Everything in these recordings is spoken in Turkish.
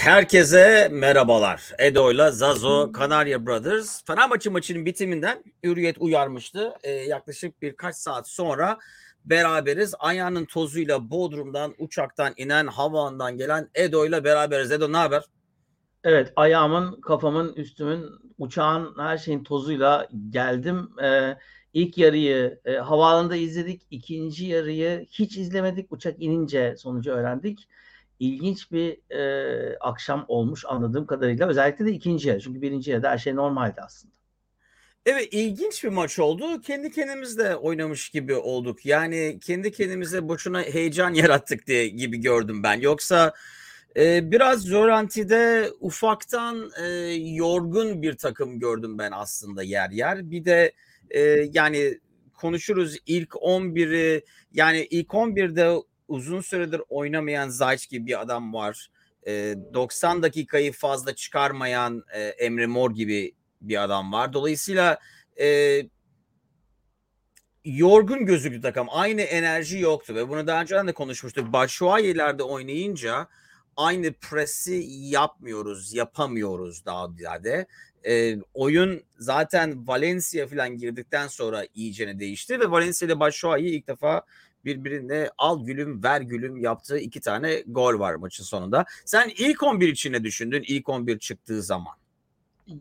Herkese merhabalar. Edo ile Zazo, Kanarya Brothers. Fenerbahçe maçının bitiminden Hürriyet uyarmıştı. Ee, yaklaşık birkaç saat sonra beraberiz. Ayağının tozuyla Bodrum'dan, uçaktan inen, havandan gelen Edo ile beraberiz. Edo ne haber? Evet, ayağımın, kafamın, üstümün, uçağın, her şeyin tozuyla geldim. Ee, ilk yarıyı e, havaalanında izledik. İkinci yarıyı hiç izlemedik. Uçak inince sonucu öğrendik ilginç bir e, akşam olmuş anladığım kadarıyla. Özellikle de ikinci yarı. Çünkü birinci yarıda her şey normaldi aslında. Evet ilginç bir maç oldu. Kendi kendimizle oynamış gibi olduk. Yani kendi kendimize boşuna heyecan yarattık diye gibi gördüm ben. Yoksa e, biraz Zoranti'de ufaktan e, yorgun bir takım gördüm ben aslında yer yer. Bir de e, yani konuşuruz ilk 11'i yani ilk 11'de uzun süredir oynamayan Zayç gibi bir adam var. E, 90 dakikayı fazla çıkarmayan e, Emre Mor gibi bir adam var. Dolayısıyla e, yorgun gözüktü takım. Aynı enerji yoktu ve bunu daha önceden de konuşmuştuk. Başşuayelerde oynayınca aynı presi yapmıyoruz, yapamıyoruz daha ziyade. E, oyun zaten Valencia falan girdikten sonra iyicene değişti ve Valencia ile Başşuay'ı ilk defa birbirine al gülüm ver gülüm yaptığı iki tane gol var maçın sonunda. Sen ilk 11 için ne düşündün ilk 11 çıktığı zaman?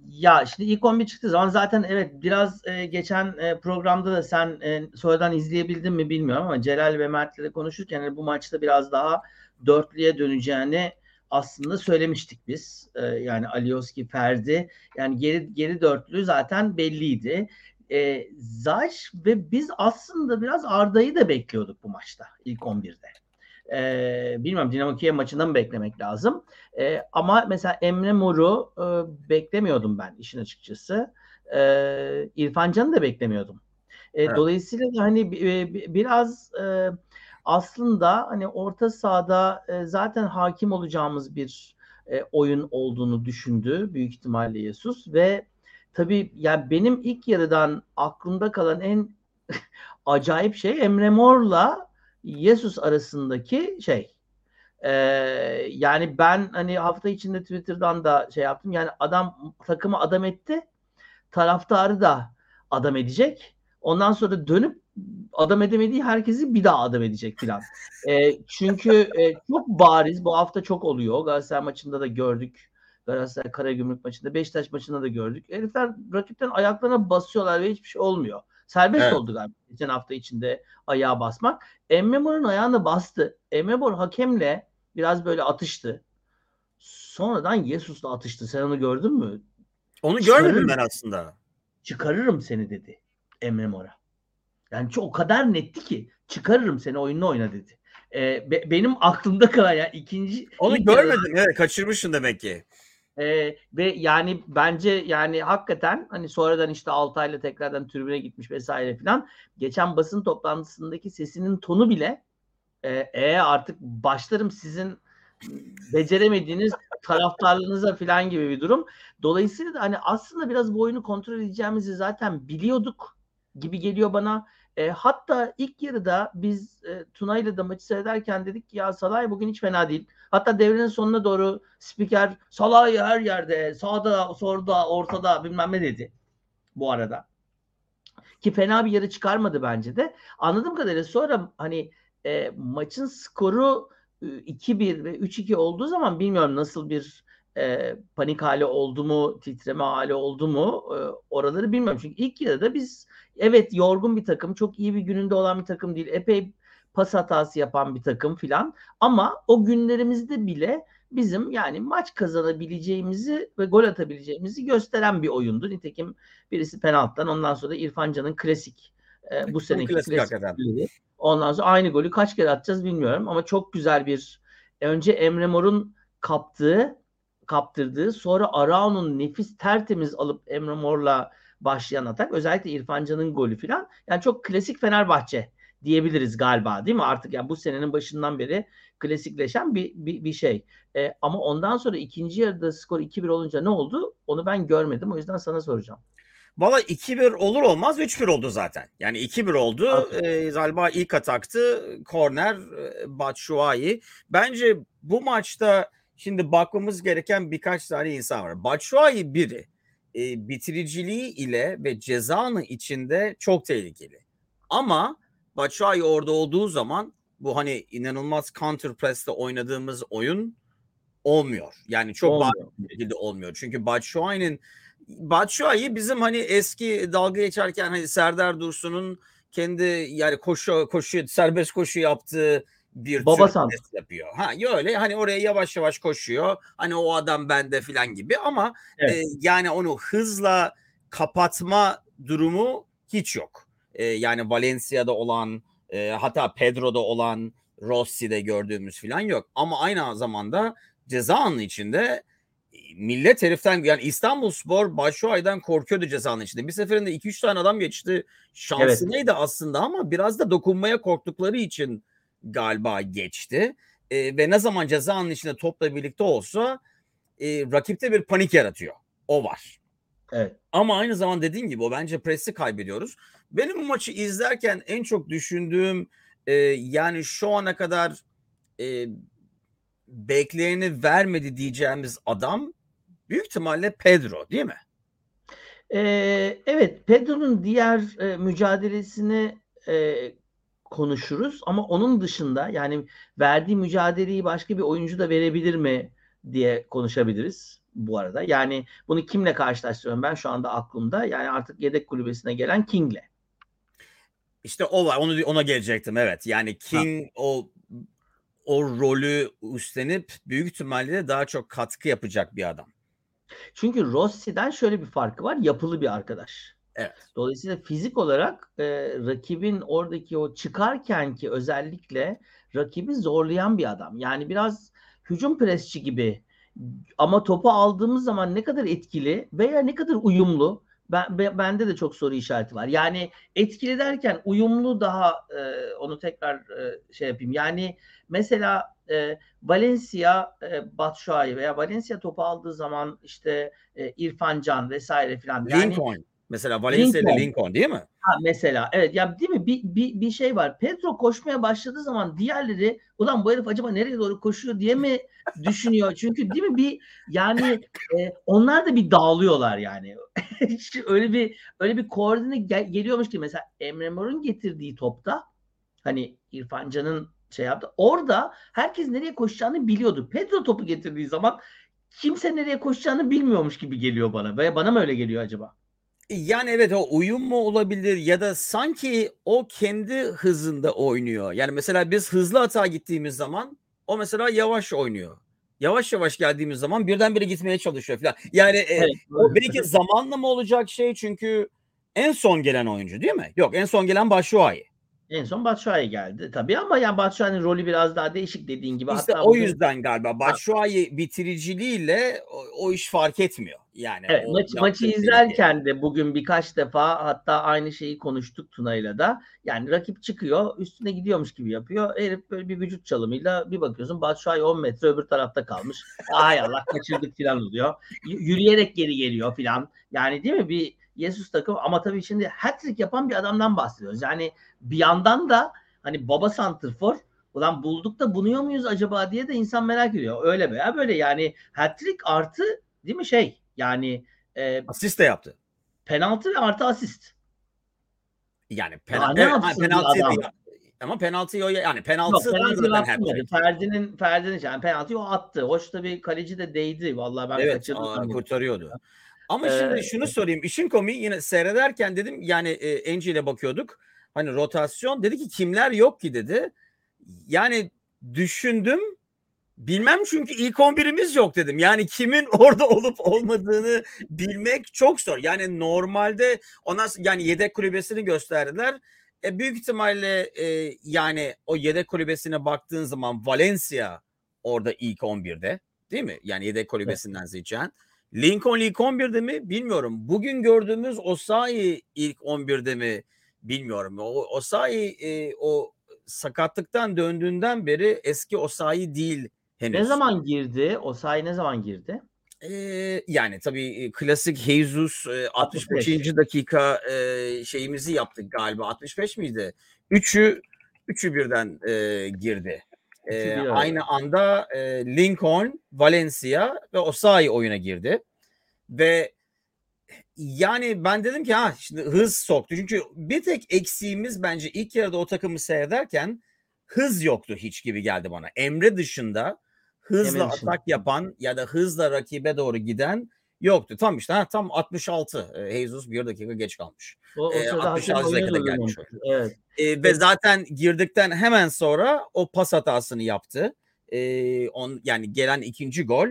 Ya şimdi ilk 11 çıktığı zaman zaten evet biraz e, geçen e, programda da sen e, sonradan izleyebildin mi bilmiyorum ama Celal ve Mert'le de konuşurken yani bu maçta biraz daha dörtlüye döneceğini aslında söylemiştik biz. E, yani Alioski, Ferdi yani geri geri dörtlü zaten belliydi e, Zayş ve biz aslında biraz Arda'yı da bekliyorduk bu maçta ilk 11'de. E, bilmiyorum Dinamo Kiev maçından mı beklemek lazım. E, ama mesela Emre Mor'u e, beklemiyordum ben işin açıkçası. E, İrfan Can'ı da beklemiyordum. E, evet. Dolayısıyla hani e, biraz e, aslında hani orta sahada e, zaten hakim olacağımız bir e, oyun olduğunu düşündü büyük ihtimalle Yesus ve tabii yani benim ilk yarıdan aklımda kalan en acayip şey Emre Mor'la Jesus arasındaki şey. Ee, yani ben hani hafta içinde Twitter'dan da şey yaptım. Yani adam takımı adam etti. Taraftarı da adam edecek. Ondan sonra dönüp adam edemediği herkesi bir daha adam edecek filan. E, çünkü e, çok bariz bu hafta çok oluyor. Galatasaray maçında da gördük. Galatasaray Karagümrük maçında, Beşiktaş maçında da gördük. Herifler rakipten ayaklarına basıyorlar ve hiçbir şey olmuyor. Serbest evet. oldu galiba geçen hafta içinde ayağa basmak. Emmemor'un ayağına bastı. Emmemor hakemle biraz böyle atıştı. Sonradan Yesus'la atıştı. Sen onu gördün mü? Onu görmedim ben aslında. Çıkarırım seni dedi Emmemor'a. Yani çok o kadar netti ki çıkarırım seni oyununu oyna dedi. Ee, be, benim aklımda kalan yani ikinci onu görmedim evet kaçırmışsın demek ki. Ee, ve yani bence yani hakikaten hani sonradan işte Altay'la tekrardan tribüne gitmiş vesaire filan. Geçen basın toplantısındaki sesinin tonu bile e, e artık başlarım sizin beceremediğiniz taraftarlığınıza filan gibi bir durum. Dolayısıyla da hani aslında biraz bu oyunu kontrol edeceğimizi zaten biliyorduk gibi geliyor bana. E, hatta ilk yarıda biz e, Tuna ile de maçı seyrederken dedik ki ya Salay bugün hiç fena değil. Hatta devrenin sonuna doğru spiker Salay her yerde sağda solda ortada bilmem ne dedi bu arada. Ki fena bir yarı çıkarmadı bence de. Anladığım kadarıyla sonra hani e, maçın skoru 2-1 ve 3-2 olduğu zaman bilmiyorum nasıl bir e, panik hali oldu mu, titreme hali oldu mu e, oraları bilmiyorum. Çünkü ilk yarıda biz evet yorgun bir takım, çok iyi bir gününde olan bir takım değil. Epey pas hatası yapan bir takım filan. Ama o günlerimizde bile bizim yani maç kazanabileceğimizi ve gol atabileceğimizi gösteren bir oyundu. Nitekim birisi penaltıdan ondan sonra İrfan Can'ın klasik e, bu seneki klasik, klasik Ondan sonra aynı golü kaç kere atacağız bilmiyorum ama çok güzel bir önce Emre Mor'un kaptığı kaptırdığı sonra Arao'nun nefis tertemiz alıp Emre Mor'la başlayan atak özellikle İrfan Can'ın golü falan yani çok klasik Fenerbahçe diyebiliriz galiba değil mi? Artık yani bu senenin başından beri klasikleşen bir, bir, bir şey. E, ama ondan sonra ikinci yarıda skor 2-1 olunca ne oldu? Onu ben görmedim. O yüzden sana soracağım. Valla 2-1 olur olmaz 3-1 oldu zaten. Yani 2-1 oldu. E, galiba ilk ataktı. Korner e, Batshuayi. Bence bu maçta Şimdi bakmamız gereken birkaç tane insan var. Batshuayi biri e, bitiriciliği ile ve cezanın içinde çok tehlikeli. Ama Batshuayi orada olduğu zaman bu hani inanılmaz counter press'te oynadığımız oyun olmuyor. Yani çok Olmuyor. bariz bir şekilde olmuyor. Çünkü Batshuayi'nin Batshuayi bizim hani eski dalga geçerken hani Serdar Dursun'un kendi yani koşu koşu serbest koşu yaptığı bir Baba tür yapıyor. Ha öyle hani oraya yavaş yavaş koşuyor. Hani o adam bende filan gibi ama Evet. e, yani onu hızla kapatma durumu hiç yok. E, yani Valencia'da olan e, hatta Pedro'da olan Rossi'de gördüğümüz filan yok. Ama aynı zamanda ceza anı içinde e, millet heriften yani İstanbul Spor Başşuay'dan korkuyordu cezanın içinde. Bir seferinde 2-3 tane adam geçti. Şansınaydı aslında ama biraz da dokunmaya korktukları için galiba geçti. E, ve ne zaman cezanın içinde topla birlikte olsa e, rakipte bir panik yaratıyor. O var. Evet. Ama aynı zaman dediğim gibi o bence presi kaybediyoruz. Benim bu maçı izlerken en çok düşündüğüm e, yani şu ana kadar e, bekleyeni vermedi diyeceğimiz adam büyük ihtimalle Pedro değil mi? Ee, evet, Pedro'nun diğer e, mücadelesini e, konuşuruz ama onun dışında yani verdiği mücadeleyi başka bir oyuncu da verebilir mi diye konuşabiliriz bu arada. Yani bunu kimle karşılaştırıyorum ben şu anda aklımda. Yani artık yedek kulübesine gelen King'le. İşte o var. Onu ona gelecektim evet. Yani King o o rolü üstlenip büyük ihtimalle daha çok katkı yapacak bir adam. Çünkü Rossi'den şöyle bir farkı var. Yapılı bir arkadaş. Evet. Dolayısıyla fizik olarak e, rakibin oradaki o çıkarken ki özellikle rakibi zorlayan bir adam. Yani biraz hücum presçi gibi ama topu aldığımız zaman ne kadar etkili veya ne kadar uyumlu ben, be- bende de çok soru işareti var. Yani etkili derken uyumlu daha e, onu tekrar e, şey yapayım. Yani mesela e, Valencia e, Batshuayi veya Valencia topu aldığı zaman işte e, İrfan Can vesaire filan. Yani Lincoln. Mesela Valencia ile Lincoln. Değil mi? Ha, mesela evet ya değil mi bir, bir, bir şey var. Pedro koşmaya başladığı zaman diğerleri ulan bu herif acaba nereye doğru koşuyor diye mi düşünüyor? Çünkü değil mi bir yani e, onlar da bir dağılıyorlar yani. Öyle bir öyle bir koordine gel- geliyormuş ki mesela Emre Mor'un getirdiği topta hani İrfan Can'ın şey yaptı. Orada herkes nereye koşacağını biliyordu. Pedro topu getirdiği zaman kimse nereye koşacağını bilmiyormuş gibi geliyor bana. Ve bana mı öyle geliyor acaba? Yani evet o uyum mu olabilir ya da sanki o kendi hızında oynuyor. Yani mesela biz hızlı hata gittiğimiz zaman o mesela yavaş oynuyor. Yavaş yavaş geldiğimiz zaman birdenbire gitmeye çalışıyor falan. Yani e, Evet. o belki zamanla mı olacak şey çünkü en son gelen oyuncu değil mi? Yok en son gelen Başuay. En son Batshuayi geldi tabii ama yani Batshuayi'nin rolü biraz daha değişik dediğin gibi. İşte Hatta o bugün- yüzden galiba Başuay bitiriciliğiyle o, o iş fark etmiyor. Yani Evet, maç, maçı tehlike. izlerken de bugün birkaç defa hatta aynı şeyi konuştuk Tuna'yla da. Yani rakip çıkıyor üstüne gidiyormuş gibi yapıyor. Herif böyle bir vücut çalımıyla bir bakıyorsun Batshuayi 10 metre öbür tarafta kalmış. Ay Allah kaçırdık falan oluyor. Y- yürüyerek geri geliyor falan. Yani değil mi bir Jesus takım ama tabii şimdi hat-trick yapan bir adamdan bahsediyoruz. Yani bir yandan da hani baba santrfor ulan bulduk da bunuyor muyuz acaba diye de insan merak ediyor. Öyle veya böyle yani hat-trick artı değil mi şey yani e, Asist de yaptı. penaltı ve artı asist. Yani Ya penaltı, ne evet, bir penaltı ama penaltıyı o yani Yok penaltı penaltıyı zaten atmadı. Ferdi'nin Ferdi'nin yani penaltıyı o attı. Hoş tabii kaleci de değdi. Vallahi ben Evet kaçırdım. zannettim. kurtarıyordu. Ama Ee, şimdi şunu sorayım. İşin komiği yine seyrederken dedim yani e, Angie ile bakıyorduk. Hani rotasyon dedi ki kimler yok ki dedi. Yani düşündüm. Bilmem çünkü ilk 11'imiz yok dedim. Yani kimin orada olup olmadığını bilmek çok zor. Yani normalde ona yani yedek kulübesini gösterdiler. E, büyük ihtimalle e, yani o yedek kulübesine baktığın zaman Valencia orada ilk 11'de değil mi? Yani yedek kulübesinden seçen. Lincoln ilk 11'de mi bilmiyorum. Bugün gördüğümüz Osayi ilk 11'de mi bilmiyorum. O Osayi e, o sakatlıktan döndüğünden beri eski Osayi değil henüz. Ne zaman girdi? O sahi ne zaman girdi? Ee, yani tabii e, klasik Jesus e, 65. 65. dakika e, şeyimizi yaptık galiba. 65 miydi? Üçü üçü birden e, girdi. E, aynı anda e, Lincoln, Valencia ve Osayi oyuna girdi. Ve yani ben dedim ki ha şimdi hız soktu. Çünkü bir tek eksiğimiz bence ilk yarıda o takımı seyrederken hız yoktu hiç gibi geldi bana. Emre dışında hızla Emre dışında. atak yapan ya da hızla rakibe doğru giden yoktu. Tam işte ha, tam 66. E, Jesus bir dakika geç kalmış. O, o E, sırada 66 hakem oyuna dakikada gelmiş. Evet. E, ve Evet. zaten girdikten hemen sonra o pas hatasını yaptı. E, on, yani gelen ikinci gol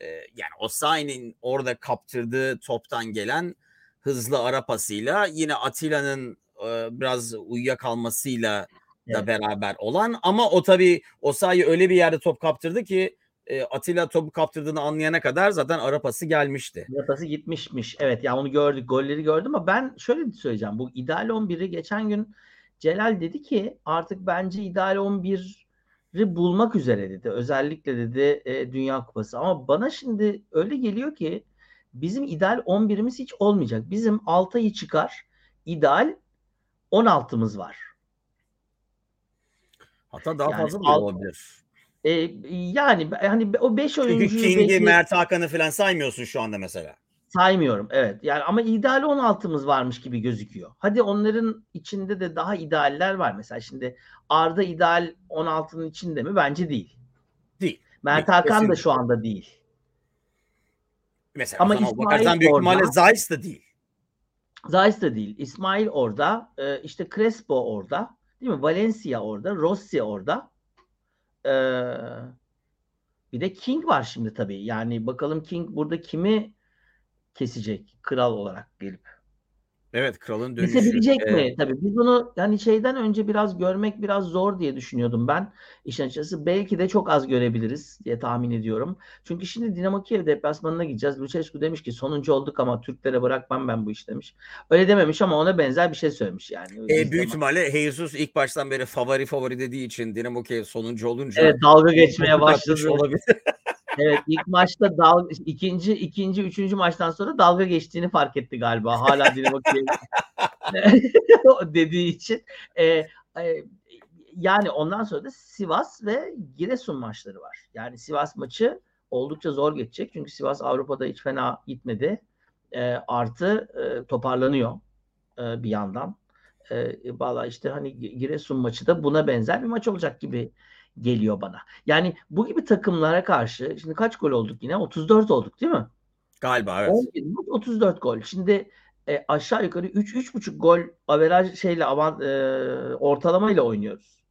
e, yani Osayi'nin orada kaptırdığı toptan gelen hızlı ara pasıyla yine Atilla'nın e, biraz uyuyakalmasıyla da Evet. beraber olan ama o tabii Osayi öyle bir yerde top kaptırdı ki e, Atilla topu kaptırdığını anlayana kadar zaten ara pası gelmişti. Yapası gitmişmiş. Evet ya onu gördük. Golleri gördüm ama ben şöyle söyleyeceğim. Bu ideal 11'i geçen gün Celal dedi ki artık bence ideal 11'i bulmak üzere dedi. Özellikle dedi e, Dünya Kupası. Ama bana şimdi öyle geliyor ki bizim ideal 11'imiz hiç olmayacak. Bizim Altay'ı çıkar. ideal 16'mız var. Hatta daha Yani fazla da olabilir. E, yani hani o 5 Çünkü oyuncuyu King'i, belki- Mert Hakan'ı falan saymıyorsun şu anda mesela. Saymıyorum evet. Yani ama ideal 16'mız varmış gibi gözüküyor. Hadi onların içinde de daha idealler var. Mesela şimdi Arda ideal 16'nın içinde mi? Bence değil. Değil. Mert Hakan da kesinlikle. şu anda değil. Mesela Ama İsmail bakarsan büyük ihtimalle Zeiss da değil. Zeiss de değil. İsmail orada. e, işte Crespo orada. Değil mi? Valencia orada. Rossi orada. E, bir de King var şimdi tabii. Yani bakalım King burada kimi kesecek kral olarak gelip. Evet kralın dönüşü. Kesebilecek Ee, mi? Tabii biz bunu yani şeyden önce biraz görmek biraz zor diye düşünüyordum ben. İşin açıkçası belki de çok az görebiliriz diye tahmin ediyorum. Çünkü şimdi Dinamo Kiev deplasmanına gideceğiz. Lucescu demiş ki sonuncu olduk ama Türklere bırakmam ben bu iş demiş. Öyle dememiş ama ona benzer bir şey söylemiş yani. E, büyük ihtimalle Jesus ilk baştan beri favori favori dediği için Dinamo Kiev sonuncu olunca Evet dalga geçmeye başladı. olabilir. Evet ilk maçta dal ikinci ikinci üçüncü maçtan sonra dalga geçtiğini fark etti galiba. Hala Dinamo dediği için. E, e, yani ondan sonra da Sivas ve Giresun maçları var. Yani Sivas maçı oldukça zor geçecek. Çünkü Sivas Avrupa'da hiç fena gitmedi. E, artı e, toparlanıyor e, bir yandan. E, Valla işte hani Giresun maçı da buna benzer bir maç olacak gibi geliyor bana. Yani bu gibi takımlara karşı şimdi kaç gol olduk yine? 34 olduk değil mi? Galiba evet. 11 maç 34 gol. Şimdi e, aşağı yukarı 3 3,5 gol averaj şeyle avan e, ortalamayla oynuyoruz.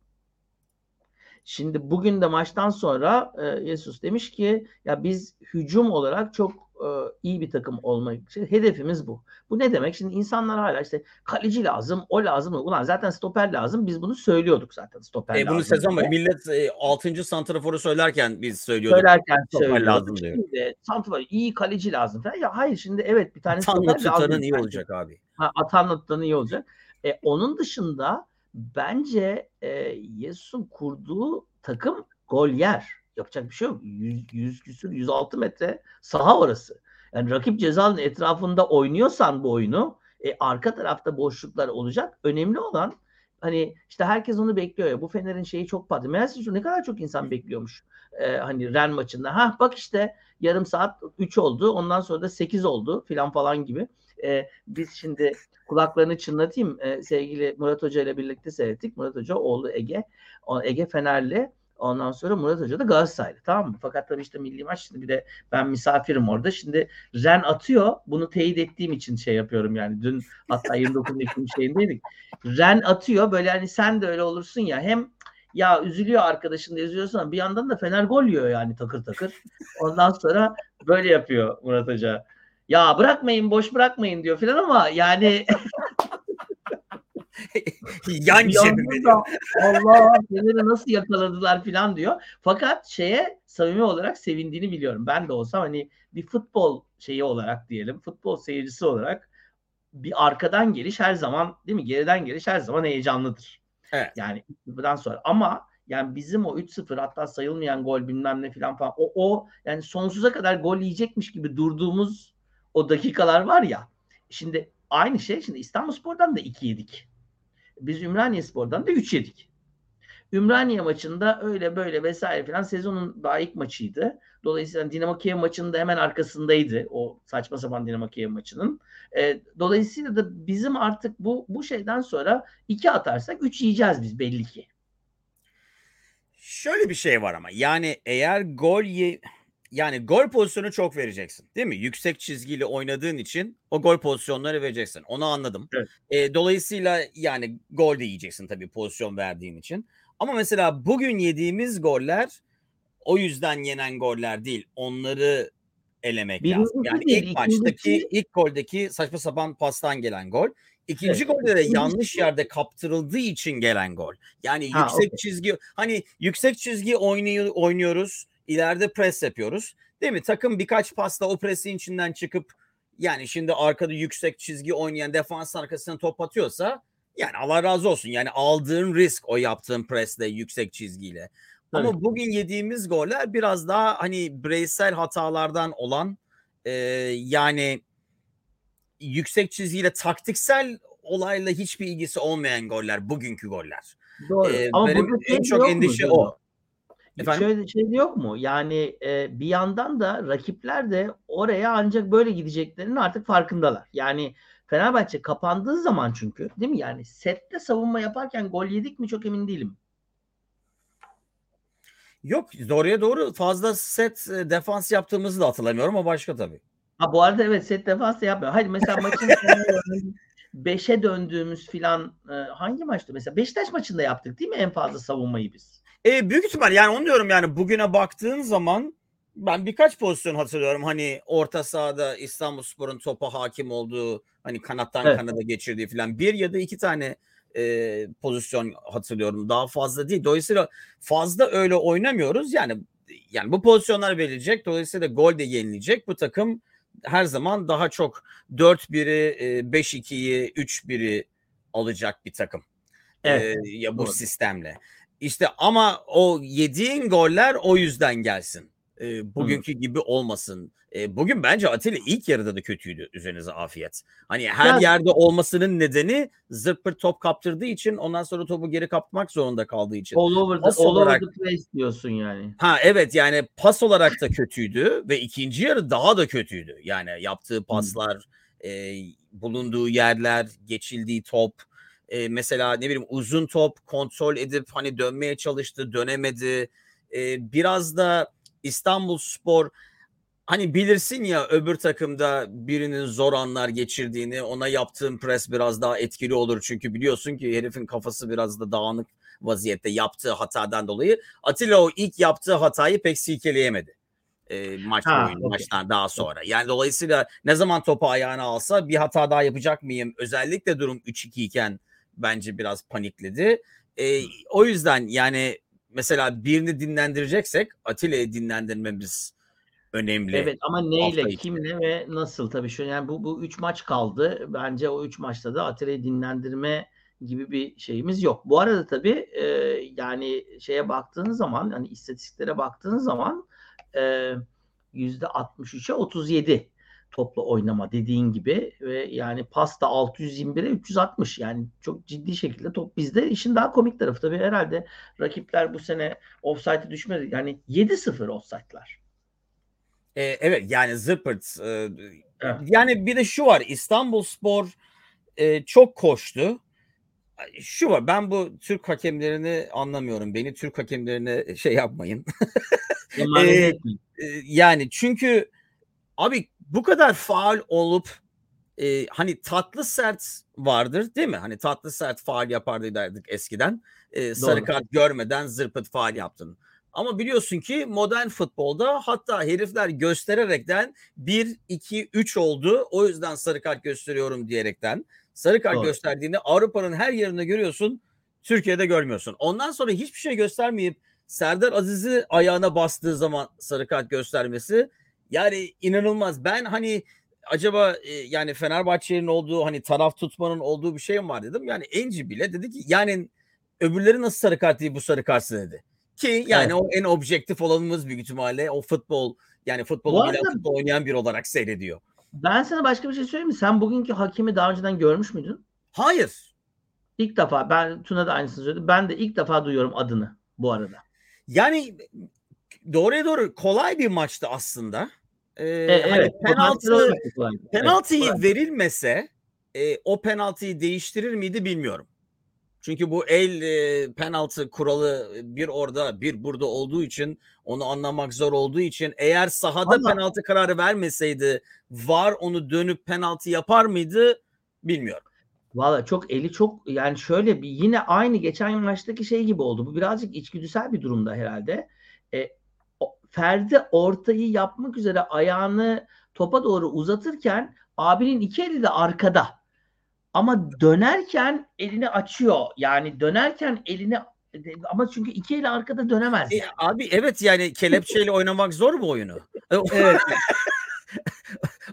Şimdi bugün de maçtan sonra e, Jesus demiş ki ya biz hücum olarak çok e, iyi bir takım olmak için hedefimiz bu. Bu ne demek? Şimdi insanlar hala işte kaleci lazım, o lazım. Ulan zaten stoper lazım. Biz bunu söylüyorduk zaten stoper E, bunu lazım sezon diye. millet e, 6. santraforu söylerken biz söylüyorduk. söylerken stoper söylüyorduk. lazım diyor. Şimdi santrafor iyi kaleci lazım falan. Ya hayır şimdi evet bir tane Tanla stoper lazım. tutarın iyi olacak abi. Ha, Atanlı'dan iyi olacak. E, onun dışında bence e, Yesus'un kurduğu takım gol yer. Yapacak bir şey yok. 100, 100 küsür 106 metre saha orası. Yani rakip cezanın etrafında oynuyorsan bu oyunu e, arka tarafta boşluklar olacak. Önemli olan hani işte herkes onu bekliyor ya. Bu Fener'in şeyi çok patlı. Meğerse ne kadar çok insan bekliyormuş. E, hani Ren maçında. Ha bak işte yarım saat 3 oldu. Ondan sonra da 8 oldu filan falan gibi. E, biz şimdi kulaklarını çınlatayım. E, sevgili Murat Hoca ile birlikte seyrettik. Murat Hoca oğlu Ege. O, Ege Fenerli. Ondan sonra Murat Hoca da Galatasaraylı. Tamam mı? Fakat tabii işte milli maç şimdi bir de ben misafirim orada. Şimdi Ren atıyor. Bunu teyit ettiğim için şey yapıyorum yani. Dün hatta 29 Ekim şeyindeydik. Ren atıyor. Böyle hani sen de öyle olursun ya. Hem ya üzülüyor arkadaşın da üzülüyorsun ama bir yandan da Fener gol yiyor yani takır takır. Ondan sonra böyle yapıyor Murat Hoca. Ya bırakmayın boş bırakmayın diyor filan ama yani Yan da Allah Fener'i nasıl yakaladılar filan diyor. Fakat şeye samimi olarak sevindiğini biliyorum. Ben de olsam hani bir futbol şeyi olarak diyelim, futbol seyircisi olarak bir arkadan geliş her zaman değil mi? Geriden geliş her zaman heyecanlıdır. Evet. Yani 3-0'dan sonra ama yani bizim o 3-0 hatta sayılmayan gol bilmem ne filan falan o, o yani sonsuza kadar gol yiyecekmiş gibi durduğumuz o dakikalar var ya. Şimdi aynı şey şimdi İstanbulspor'dan da 2 yedik. Biz Ümraniyespor'dan da 3 yedik. Ümraniye maçında öyle böyle vesaire falan sezonun daha ilk maçıydı. Dolayısıyla Dinamo Kiev maçının da hemen arkasındaydı o saçma sapan Dinamo Kiev maçının. E, dolayısıyla da bizim artık bu bu şeyden sonra iki atarsak üç yiyeceğiz biz belli ki. Şöyle bir şey var ama yani eğer gol ye yani gol pozisyonu çok vereceksin değil mi? Yüksek çizgiyle oynadığın için o gol pozisyonları vereceksin. Onu anladım. Evet. E, dolayısıyla yani gol de yiyeceksin tabii pozisyon verdiğin için. Ama mesela bugün yediğimiz goller o yüzden yenen goller değil. Onları elemek Birincisi lazım. Yani değil, ilk maçtaki ikincisi- ilk goldeki saçma sapan pastan gelen gol. İkinci Evet, golde de yanlış yerde kaptırıldığı için gelen gol. Yani Ha, yüksek okey. çizgi hani yüksek çizgi oynuyor, oynuyoruz. İleride pres yapıyoruz. Değil mi? Takım birkaç pasla o presin içinden çıkıp yani şimdi arkada yüksek çizgi oynayan defans arkasına top atıyorsa yani Allah razı olsun. Yani aldığın risk o yaptığın presle yüksek çizgiyle. Ama bugün yediğimiz goller biraz daha hani bireysel hatalardan olan e, yani yüksek çizgiyle taktiksel olayla hiçbir ilgisi olmayan goller bugünkü goller. Doğru. Ee, Ama benim en şey çok mu endişe o. Efendim? Şöyle şey yok mu? Yani e, bir yandan da rakipler de oraya ancak böyle gideceklerinin artık farkındalar. Yani Fenerbahçe kapandığı zaman çünkü değil mi? Yani sette savunma yaparken gol yedik mi çok emin değilim. Yok doğruya doğru fazla set e, defans yaptığımızı da hatırlamıyorum ama başka tabii. Ha bu arada evet set defans da yapmıyor. Hayır mesela maçın sonunda 5'e döndüğümüz filan e, hangi maçtı? Mesela Beşiktaş maçında yaptık değil mi en fazla savunmayı biz? E, büyük ihtimal yani onu diyorum yani bugüne baktığın zaman ben birkaç pozisyon hatırlıyorum. Hani orta sahada İstanbulspor'un topa hakim olduğu hani kanattan Evet. kanada geçirdiği falan bir ya da iki tane e, pozisyon hatırlıyorum. Daha fazla değil. Dolayısıyla fazla öyle oynamıyoruz. Yani yani bu pozisyonlar verilecek. Dolayısıyla gol de yenilecek. Bu takım her zaman daha çok 4-1'i, e, 5-2'yi, 3-1'i alacak bir takım. Evet, E, ya bu doğru. sistemle. İşte ama o yediğin goller o yüzden gelsin. E, bugünkü gibi olmasın. E, bugün bence Atilla ilk yarıda da kötüydü üzerinize afiyet. Hani her Ya- yerde olmasının nedeni zırt pırt top kaptırdığı için ondan sonra topu geri kaptırmak zorunda kaldığı için. All over the, Pas all over olarak- the place diyorsun yani. Ha evet yani pas olarak da kötüydü ve ikinci yarı daha da kötüydü. Yani yaptığı paslar, e, bulunduğu yerler, geçildiği top, e, mesela ne bileyim uzun top kontrol edip hani dönmeye çalıştı, dönemedi. E, biraz da İstanbul Spor hani bilirsin ya öbür takımda birinin zor anlar geçirdiğini ona yaptığın pres biraz daha etkili olur. Çünkü biliyorsun ki herifin kafası biraz da dağınık vaziyette yaptığı hatadan dolayı Atilla o ilk yaptığı hatayı pek silkeleyemedi. E, maç Ha, boyunca, okey. maçtan daha sonra. Yani dolayısıyla ne zaman topu ayağına alsa bir hata daha yapacak mıyım? Özellikle durum 3-2 iken bence biraz panikledi. E, o yüzden yani mesela birini dinlendireceksek Atilla'yı dinlendirmemiz önemli. Evet ama neyle, kimle ve nasıl tabii şu yani bu bu üç maç kaldı. Bence o üç maçta da Atilla'yı dinlendirme gibi bir şeyimiz yok. Bu arada tabii e, yani şeye baktığın zaman hani istatistiklere baktığın zaman e, yüzde 63'e 37 topla oynama dediğin gibi ve yani pasta 621'e 360 yani çok ciddi şekilde top bizde. İşin daha komik tarafı tabii herhalde rakipler bu sene offside'e düşmedi. Yani 7-0 offside'lar. E, evet yani zıpırt. e, Evet. Yani bir de şu var İstanbul Spor e, çok koştu. Şu var ben bu Türk hakemlerini anlamıyorum. Beni Türk hakemlerine şey yapmayın. Etmeyin. E, yani çünkü abi bu kadar faal olup e, hani tatlı sert vardır değil mi? Hani tatlı sert faal yapardı derdik eskiden. E, sarı kart görmeden zırpıt faal yaptın. Ama biliyorsun ki modern futbolda hatta herifler göstererekten 1, 2, 3 oldu. O yüzden sarı kart gösteriyorum diyerekten. Sarı kart Doğru. gösterdiğini Avrupa'nın her yerinde görüyorsun. Türkiye'de görmüyorsun. Ondan sonra hiçbir şey göstermeyip Serdar Aziz'i ayağına bastığı zaman sarı kart göstermesi yani inanılmaz. Ben hani acaba e, yani Fenerbahçe'nin olduğu hani taraf tutmanın olduğu bir şey mi var dedim. Yani Enci bile dedi ki yani öbürleri nasıl sarı kart değil bu sarı kartsı dedi. Ki yani Evet. o en objektif olanımız büyük ihtimalle o futbol yani futbolu arada- futbol oynayan bir olarak seyrediyor. Ben sana başka bir şey söyleyeyim mi? Sen bugünkü hakemi daha önceden görmüş müydün? Hayır. İlk defa ben Tuna da aynısını söyledi. Ben de ilk defa duyuyorum adını bu arada. Yani doğruya doğru kolay bir maçtı aslında. Ee, E, hani evet. penaltı penaltıyı Evet, verilmese e, o penaltıyı değiştirir miydi bilmiyorum. Çünkü bu el e, penaltı kuralı bir orada bir burada olduğu için onu anlamak zor olduğu için eğer sahada Ama- penaltı kararı vermeseydi var onu dönüp penaltı yapar mıydı bilmiyorum. Valla çok eli çok yani şöyle bir yine aynı geçen maçtaki şey gibi oldu. Bu birazcık içgüdüsel bir durumda herhalde. Ferdi ortayı yapmak üzere ayağını topa doğru uzatırken abinin iki eli de arkada. Ama dönerken elini açıyor. Yani dönerken elini ama çünkü iki eli arkada dönemez. E, abi evet yani kelepçeyle oynamak zor bu oyunu. E, o- Evet.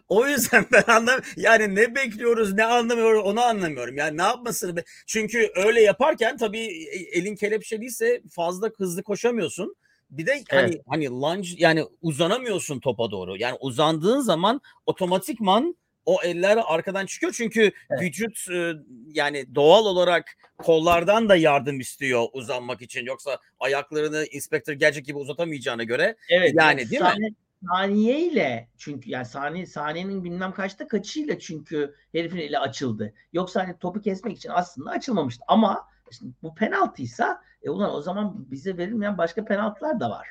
O yüzden ben anlam yani ne bekliyoruz ne anlamıyoruz onu anlamıyorum. Yani ne yapmasını be- çünkü öyle yaparken tabii e- elin kelepçeliyse fazla hızlı koşamıyorsun. Bir de hani hani lunge yani uzanamıyorsun topa doğru. Yani uzandığın zaman otomatikman o eller arkadan çıkıyor çünkü Evet. vücut yani doğal olarak kollardan da yardım istiyor uzanmak için. Yoksa ayaklarını Inspector Gadget gibi uzatamayacağına göre Evet. Yani değil mi? saniye, Saniyeyle çünkü yani saniye saniyenin bilmem kaçta kaçıyla çünkü herifin eli açıldı. Yoksa hani topu kesmek için aslında açılmamıştı. Ama şimdi bu penaltıysa e ulan o zaman bize verilmeyen başka penaltılar da var.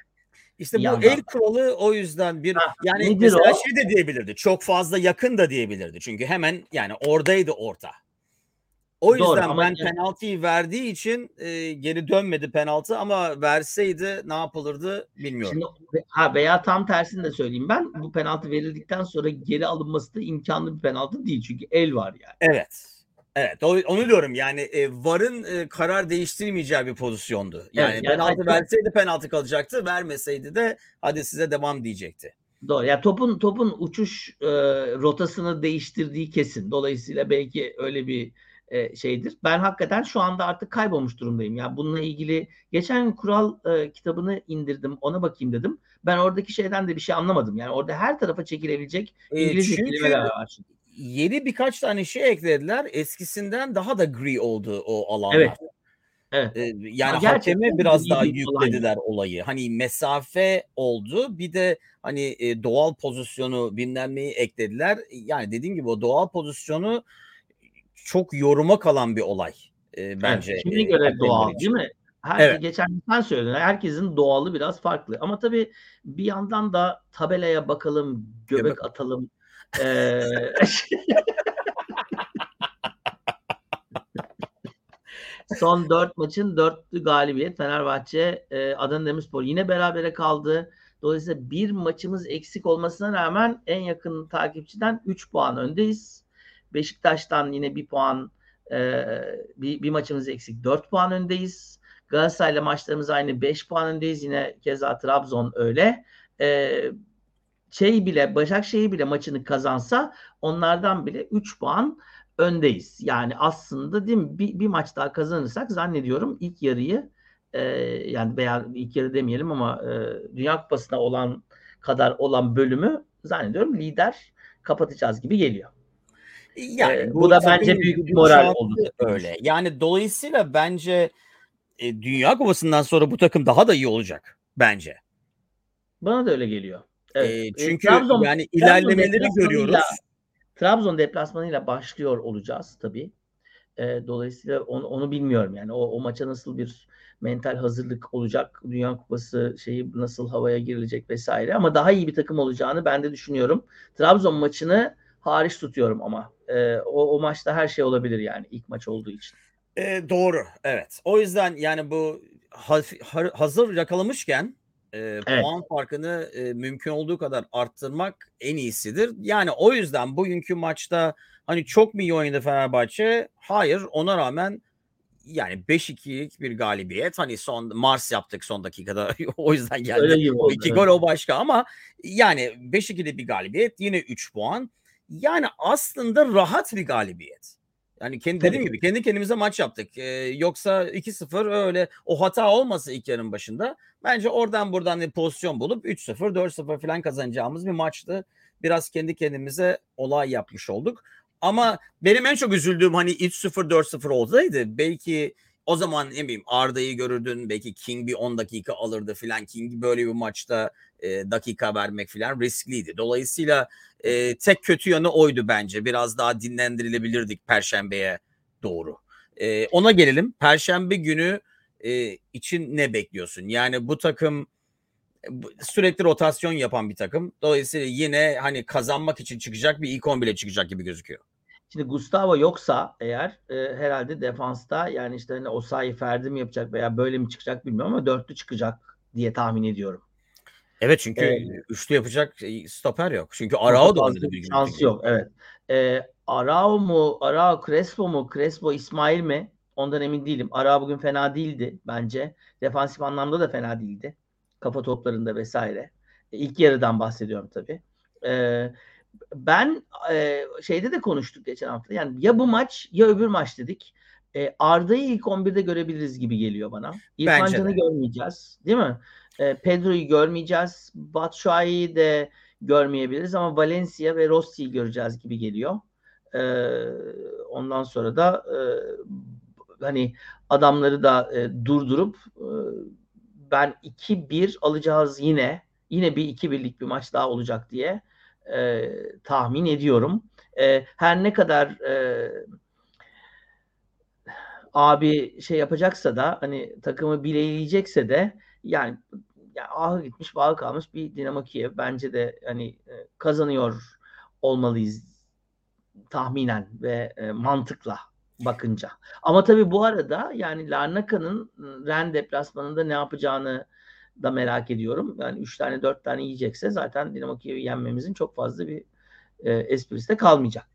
İşte Bir bu yandan. el kuralı o yüzden bir Ha, yani mesela o? şey de diyebilirdi. Çok fazla yakın da diyebilirdi. Çünkü hemen yani oradaydı orta. O Doğru, yüzden ben yani- penaltıyı verdiği için e, geri dönmedi penaltı ama verseydi ne yapılırdı bilmiyorum. Şimdi ha veya tam tersini de söyleyeyim ben. Bu penaltı verildikten sonra geri alınması da imkanlı bir penaltı değil. Çünkü el var yani. Evet. Evet onu diyorum yani e, VAR'ın e, karar değiştirmeyeceği bir pozisyondu. Yani, Evet, yani penaltı verseydi penaltı kalacaktı, vermeseydi de hadi size devam diyecekti. Doğru. Yani topun topun uçuş e, rotasını değiştirdiği kesin. Dolayısıyla belki öyle bir e, şeydir. Ben hakikaten şu anda artık kaybolmuş durumdayım. Yani bununla ilgili geçen kural e, kitabını indirdim. Ona bakayım dedim. Ben oradaki şeyden de bir şey anlamadım. Yani orada her tarafa çekilebilecek E, İngilizce çünkü kelimeler var. şimdi. Yeni birkaç tane şey eklediler. Eskisinden daha da gri oldu o alanlar. Evet. Evet. Ee, yani gerçekten hakeme biraz daha bir olay. yüklediler olayı. Hani mesafe oldu. Bir de hani e, doğal pozisyonu bilmem neyi eklediler. Yani dediğim gibi o doğal pozisyonu çok yoruma kalan bir olay. e, bence. Evet, kime e, göre hakemler doğal için. değil mi? Her, Evet. Geçen sen söyledin. Herkesin doğalı biraz farklı. Ama tabii bir yandan da tabelaya bakalım, göbek, Göbek. atalım. Ee, Son dört maçın dörtlü galibiyet. Fenerbahçe e, Adana Demirspor yine berabere kaldı. Dolayısıyla bir maçımız eksik olmasına rağmen en yakın takipçiden 3 puan öndeyiz. Beşiktaş'tan yine bir puan e, bir, bir maçımız eksik 4 puan öndeyiz. Galatasaray'la maçlarımız aynı 5 puan öndeyiz. Yine keza Trabzon öyle. E, şey bile Başakşehir bile maçını kazansa onlardan bile 3 puan öndeyiz. Yani aslında değil mi bir, bir maç daha kazanırsak zannediyorum ilk yarıyı e, yani veya ilk yarı demeyelim ama e, Dünya Kupası'na olan kadar olan bölümü zannediyorum lider kapatacağız gibi geliyor. Yani Ee, bu da tabii bence büyük bir moral oldu. Öyle. Yani dolayısıyla bence e, Dünya Kupası'ndan sonra bu takım daha da iyi olacak bence. Bana da öyle geliyor. Evet. E, E, çünkü Trabzon- yani ilerlemeleri görüyoruz. Trabzon deplasmanıyla başlıyor olacağız tabii. E, dolayısıyla onu, onu bilmiyorum yani o, o maça nasıl bir mental hazırlık olacak, Dünya Kupası şeyi nasıl havaya girilecek vesaire ama daha iyi bir takım olacağını ben de düşünüyorum. Trabzon maçını hariç tutuyorum ama E, o, o maçta her şey olabilir yani ilk maç olduğu için. E, doğru. Evet. O yüzden yani bu hazır yakalamışken e, Evet. puan farkını e, mümkün olduğu kadar arttırmak en iyisidir. Yani o yüzden bugünkü maçta hani çok mu iyi oynadı Fenerbahçe? Hayır. Ona rağmen yani 5-2'lik bir galibiyet. Hani son Mars yaptık son dakikada. o yüzden geldi. Öyle O iki gol o başka ama yani 5-2'de bir galibiyet yine 3 puan. Yani aslında rahat bir galibiyet. Yani kendi Tabii. dediğim gibi kendi kendimize maç yaptık. Ee, yoksa 2-0 öyle o hata olmasa ilk yarının başında bence oradan buradan bir pozisyon bulup 3-0 4-0 falan kazanacağımız bir maçtı. Biraz kendi kendimize olay yapmış olduk. Ama benim en çok üzüldüğüm hani 3-0 4-0 olsaydı belki o zaman ne bileyim Arda'yı görürdün. Belki King bir 10 dakika alırdı filan. King böyle bir maçta e, dakika vermek filan riskliydi. Dolayısıyla e, tek kötü yanı oydu bence. Biraz daha dinlendirilebilirdik Perşembe'ye doğru. E, ona gelelim. Perşembe günü e, için ne bekliyorsun? Yani bu takım sürekli rotasyon yapan bir takım. Dolayısıyla yine hani kazanmak için çıkacak bir ilk 11'e çıkacak gibi gözüküyor. Şimdi Gustavo yoksa eğer e, herhalde defansta yani işte hani Osayi Ferdi mi yapacak veya böyle mi çıkacak bilmiyorum ama dörtlü çıkacak diye tahmin ediyorum. Evet çünkü ee, üçlü yapacak stoper yok. Çünkü Arao da oynadı bir Şans yok evet. Ee, Arao mu, Arao Crespo mu, Crespo İsmail mi? Ondan emin değilim. Arao bugün fena değildi bence. Defansif anlamda da fena değildi. Kafa toplarında vesaire. E, ilk yarıdan bahsediyorum tabii. Ee, ben e, şeyde de konuştuk geçen hafta. Yani ya bu maç ya öbür maç dedik. E, Arda'yı ilk 11'de görebiliriz gibi geliyor bana. İrfan Can'ı görmeyeceğiz. Değil mi? E, Pedro'yu görmeyeceğiz. Batshuayi'yi de görmeyebiliriz ama Valencia ve Rossi'yi göreceğiz gibi geliyor. E, ondan sonra da e, hani adamları da e, durdurup e, ben 2-1 alacağız yine. Yine bir 2-1'lik bir maç daha olacak diye e, tahmin ediyorum. E, her ne kadar e, abi şey yapacaksa da hani takımı bileyleyecekse de yani, yani ahı gitmiş bağı kalmış bir Dinamo Kiev bence de hani e, kazanıyor olmalıyız tahminen ve e, mantıkla bakınca. Ama tabii bu arada yani Larnaka'nın Ren deplasmanında ne yapacağını da merak ediyorum. Yani 3 tane 4 tane yiyecekse zaten Dinamo Kiev'i yenmemizin çok fazla bir e, esprisi de kalmayacak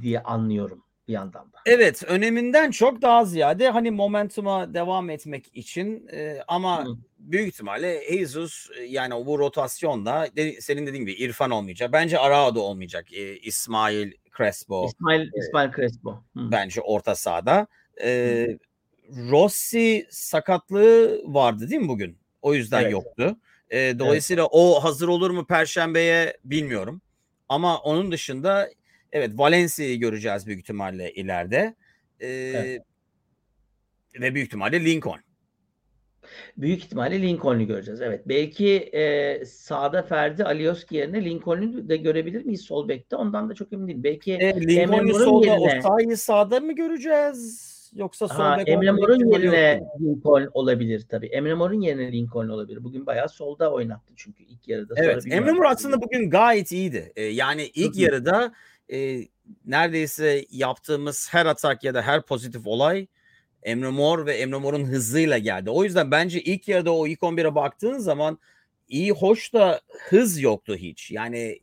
diye anlıyorum bir yandan da. Evet öneminden çok daha ziyade hani momentuma devam etmek için e, ama Hı. büyük ihtimalle Jesus e, yani bu rotasyonda de, senin dediğin gibi İrfan olmayacak. Bence Arao da olmayacak. E, İsmail Crespo. İsmail, e, İsmail Crespo. Hı. Bence orta sahada. E, Rossi sakatlığı vardı değil mi bugün? O yüzden evet. yoktu. E, dolayısıyla evet. o hazır olur mu Perşembe'ye bilmiyorum. Ama onun dışında evet Valencia'yı göreceğiz büyük ihtimalle ileride. E, evet. Ve büyük ihtimalle Lincoln. Büyük ihtimalle Lincoln'u göreceğiz. Evet. Belki e, sağda Ferdi Alioski yerine Lincoln'u da görebilir miyiz sol bekte? Ondan da çok emin değilim. Belki e, Lincoln'u solda yerine... Osayi sağda mı göreceğiz? Yoksa sol ha, Emre Mor'un yerine Lincoln olabilir tabii. Emre Mor'un yerine Lincoln olabilir. Bugün bayağı solda oynattı çünkü ilk yarıda. Evet. Emre Mor aslında bugün gayet iyiydi. Ee, yani ilk Hı-hı. yarıda e, neredeyse yaptığımız her atak ya da her pozitif olay Emre Mor ve Emre Mor'un hızıyla geldi. O yüzden bence ilk yarıda o ilk 11'e baktığın zaman iyi hoş da hız yoktu hiç. Yani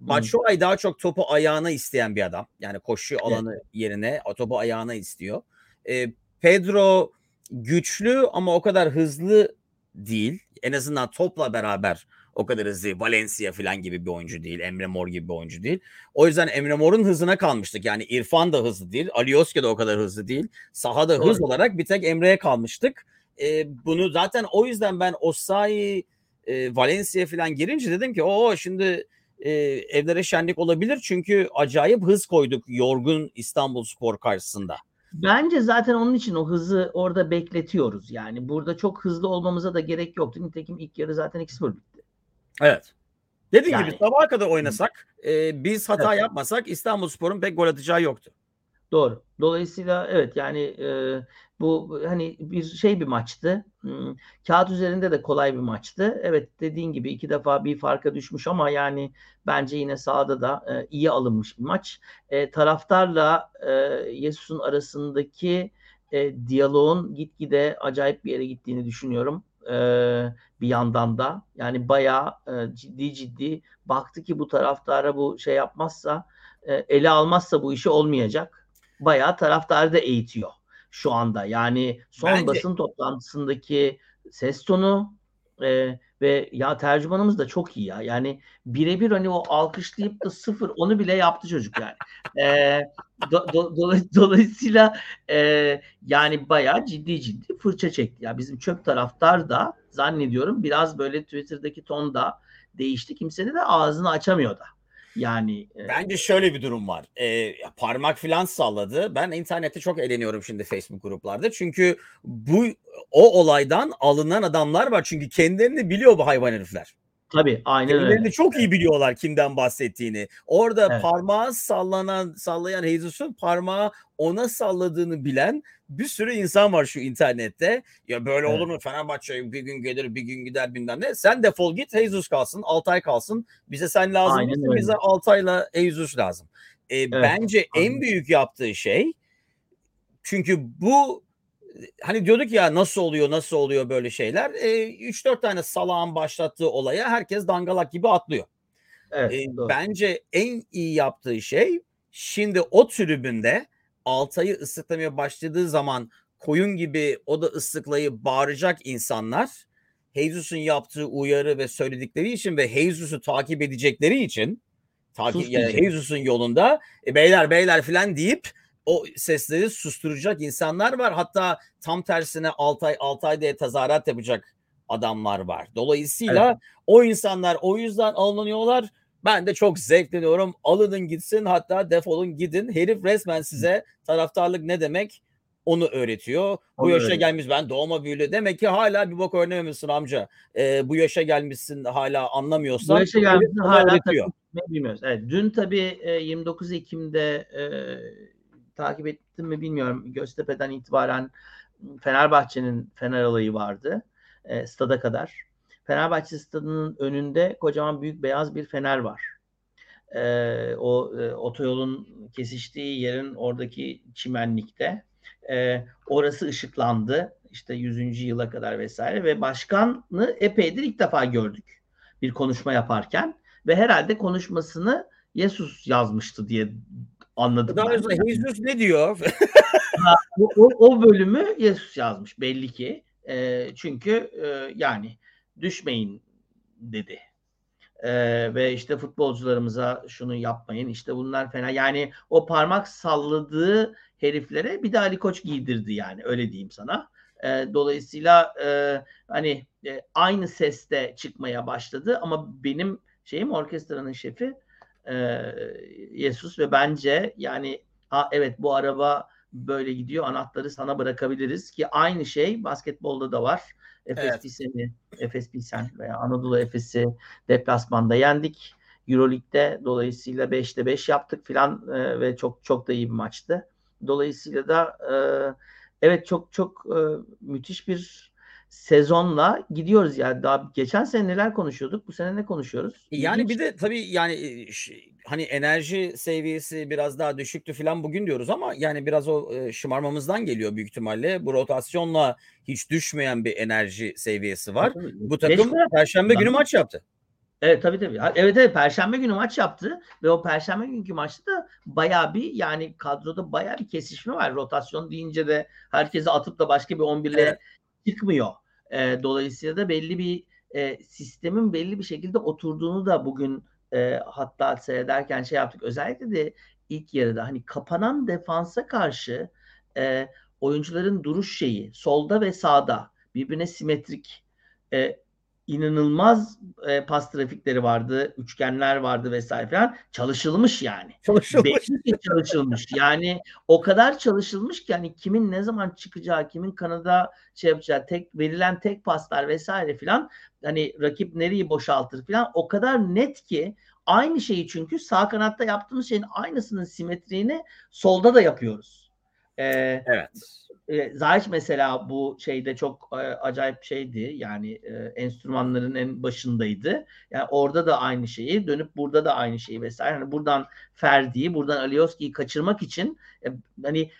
Batshuayi daha çok topu ayağına isteyen bir adam. Yani koşu alanı evet. yerine topu ayağına istiyor. E, Pedro güçlü ama o kadar hızlı değil. En azından topla beraber o kadar hızlı. Valencia falan gibi bir oyuncu değil. Emre Mor gibi bir oyuncu değil. O yüzden Emre Mor'un hızına kalmıştık. Yani İrfan da hızlı değil. Alioski de o kadar hızlı değil. Sahada Doğru. hız olarak bir tek Emre'ye kalmıştık. E, bunu zaten o yüzden ben Osayi e, Valencia falan girince dedim ki o şimdi e, evlere şenlik olabilir. Çünkü acayip hız koyduk yorgun İstanbul Spor karşısında. Bence zaten onun için o hızı orada bekletiyoruz. Yani burada çok hızlı olmamıza da gerek yoktu. Nitekim ilk yarı zaten 2-0 bitti. Evet. Dediğim yani, gibi sabaha kadar oynasak, e, biz hata evet. yapmasak İstanbul Spor'un pek gol atacağı yoktu. Doğru. Dolayısıyla evet yani e, bu hani bir şey bir maçtı. Hmm, kağıt üzerinde de kolay bir maçtı. Evet dediğin gibi iki defa bir farka düşmüş ama yani bence yine sahada da e, iyi alınmış bir maç. E, taraftarla e, Yesus'un arasındaki e, diyaloğun gitgide acayip bir yere gittiğini düşünüyorum. E, bir yandan da yani bayağı e, ciddi ciddi baktı ki bu taraftara bu şey yapmazsa e, ele almazsa bu işi olmayacak bayağı taraftarı da eğitiyor şu anda. Yani son Bence... basın toplantısındaki ses tonu e, ve ya tercümanımız da çok iyi ya. Yani birebir hani o alkışlayıp da sıfır onu bile yaptı çocuk yani. E, do, do, do, dolayısıyla e, yani bayağı ciddi ciddi fırça çekti. Ya bizim çöp taraftar da zannediyorum biraz böyle Twitter'daki ton da değişti. Kimse de ağzını açamıyor da. Yani e... bence şöyle bir durum var. E, parmak filan salladı. Ben internette çok eğleniyorum şimdi Facebook gruplarda. Çünkü bu o olaydan alınan adamlar var. Çünkü kendilerini biliyor bu hayvan herifler. Tabii aynen Kendilerini öyle. çok iyi biliyorlar kimden bahsettiğini. Orada evet. parmağı sallanan, sallayan Jesus'un parmağı ona salladığını bilen bir sürü insan var şu internette. Ya böyle evet. olur mu Fenerbahçe bir gün gelir bir gün gider bilmem ne. Sen defol git Jesus kalsın Altay kalsın. Bize sen lazım Aynen mısın? Bize Altay'la Jesus lazım. Ee, evet. Bence Aynen. en büyük yaptığı şey çünkü bu hani diyorduk ya nasıl oluyor nasıl oluyor böyle şeyler. E, 3-4 tane salağın başlattığı olaya herkes dangalak gibi atlıyor. Evet, e, bence en iyi yaptığı şey şimdi o tribünde Altay'ı ıslıklamaya başladığı zaman koyun gibi o da ıslıklayıp bağıracak insanlar Jesus'un yaptığı uyarı ve söyledikleri için ve Jesus'u takip edecekleri için takip yani Jesus'un yolunda e, beyler beyler filan deyip o sesleri susturacak insanlar var. Hatta tam tersine Altay Altay diye tezahürat yapacak adamlar var. Dolayısıyla evet. o insanlar o yüzden alınıyorlar. Ben de çok zevkleniyorum. Alının gitsin hatta defolun gidin. Herif resmen size taraftarlık ne demek onu öğretiyor. Bu yaşa öyle. gelmiş ben doğma büyülü. Demek ki hala bir bok öğrenememişsin amca. Ee, bu yaşa gelmişsin hala anlamıyorsan. Bu yaşa gelmişsin hala öğretiyor. bilmiyoruz. Evet, dün tabii 29 Ekim'de e, takip ettim mi bilmiyorum. Göztepe'den itibaren Fenerbahçe'nin Fener alayı vardı. E, stada kadar. Fenerbahçe stadının önünde kocaman büyük beyaz bir fener var. E, o e, otoyolun kesiştiği yerin oradaki çimenlikte. E, orası ışıklandı. İşte 100. yıla kadar vesaire ve başkanı epeydir ilk defa gördük bir konuşma yaparken ve herhalde konuşmasını Yesus yazmıştı diye anladım. Daha önce Jesus ne diyor? ha, o, o bölümü Yesus yazmış belli ki. E, çünkü e, yani düşmeyin dedi. E, ve işte futbolcularımıza şunu yapmayın işte bunlar fena. Yani o parmak salladığı heriflere bir de Ali Koç giydirdi yani öyle diyeyim sana. E, dolayısıyla e, hani e, aynı seste çıkmaya başladı ama benim şeyim orkestranın şefi e, Yesus ve bence yani ha evet bu araba böyle gidiyor anahtarı sana bırakabiliriz ki aynı şey basketbolda da var. Efes evet. Pilsen'i, Efes Pilsen veya Anadolu Efes'i deplasmanda yendik. Euroleague'de dolayısıyla 5'te 5 yaptık filan e, ve çok çok da iyi bir maçtı. Dolayısıyla da e, evet çok çok e, müthiş bir sezonla gidiyoruz yani daha geçen sene neler konuşuyorduk bu sene ne konuşuyoruz? Yani İlginç. bir de tabii yani hani enerji seviyesi biraz daha düşüktü falan bugün diyoruz ama yani biraz o şımarmamızdan geliyor büyük ihtimalle. Bu rotasyonla hiç düşmeyen bir enerji seviyesi var. Tabii. Bu takım Beş perşembe günü maç yaptı. Evet tabii tabii. Evet evet perşembe günü maç yaptı ve o perşembe günkü maçta da bayağı bir yani kadroda bayağı bir kesişme var. Rotasyon deyince de herkese atıp da başka bir 11'le evet. çıkmıyor. E, dolayısıyla da belli bir e, sistemin belli bir şekilde oturduğunu da bugün e, hatta seyrederken şey yaptık. Özellikle de ilk yarıda hani kapanan defansa karşı e, oyuncuların duruş şeyi solda ve sağda birbirine simetrik e, inanılmaz e, pas trafikleri vardı, üçgenler vardı vesaire falan. Çalışılmış yani. Çalışılmış. çalışılmış. Yani o kadar çalışılmış ki hani kimin ne zaman çıkacağı, kimin kanada şey yapacağı, tek verilen tek paslar vesaire filan hani rakip nereyi boşaltır filan o kadar net ki aynı şeyi çünkü sağ kanatta yaptığımız şeyin aynısının simetriğini solda da yapıyoruz. Ee, evet e, Zayç mesela bu şeyde çok e, acayip şeydi. Yani e, enstrümanların en başındaydı. Yani orada da aynı şeyi, dönüp burada da aynı şeyi vesaire. Yani buradan Ferdi'yi, buradan Alioski'yi kaçırmak için e, hani